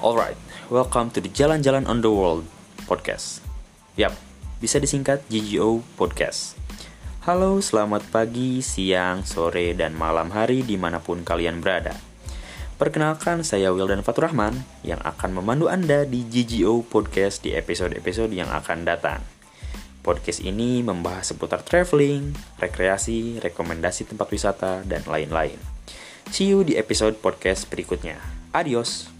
Alright, welcome to the Jalan-Jalan on the World podcast. Yap, bisa disingkat GGO Podcast. Halo, selamat pagi, siang, sore, dan malam hari di mana pun kalian berada. Perkenalkan, saya Wildan Faturrahman yang akan memandu Anda di GGO Podcast di episode-episode yang akan datang. Podcast ini membahas seputar traveling, rekreasi, rekomendasi tempat wisata, dan lain-lain. See you di episode podcast berikutnya. Adios!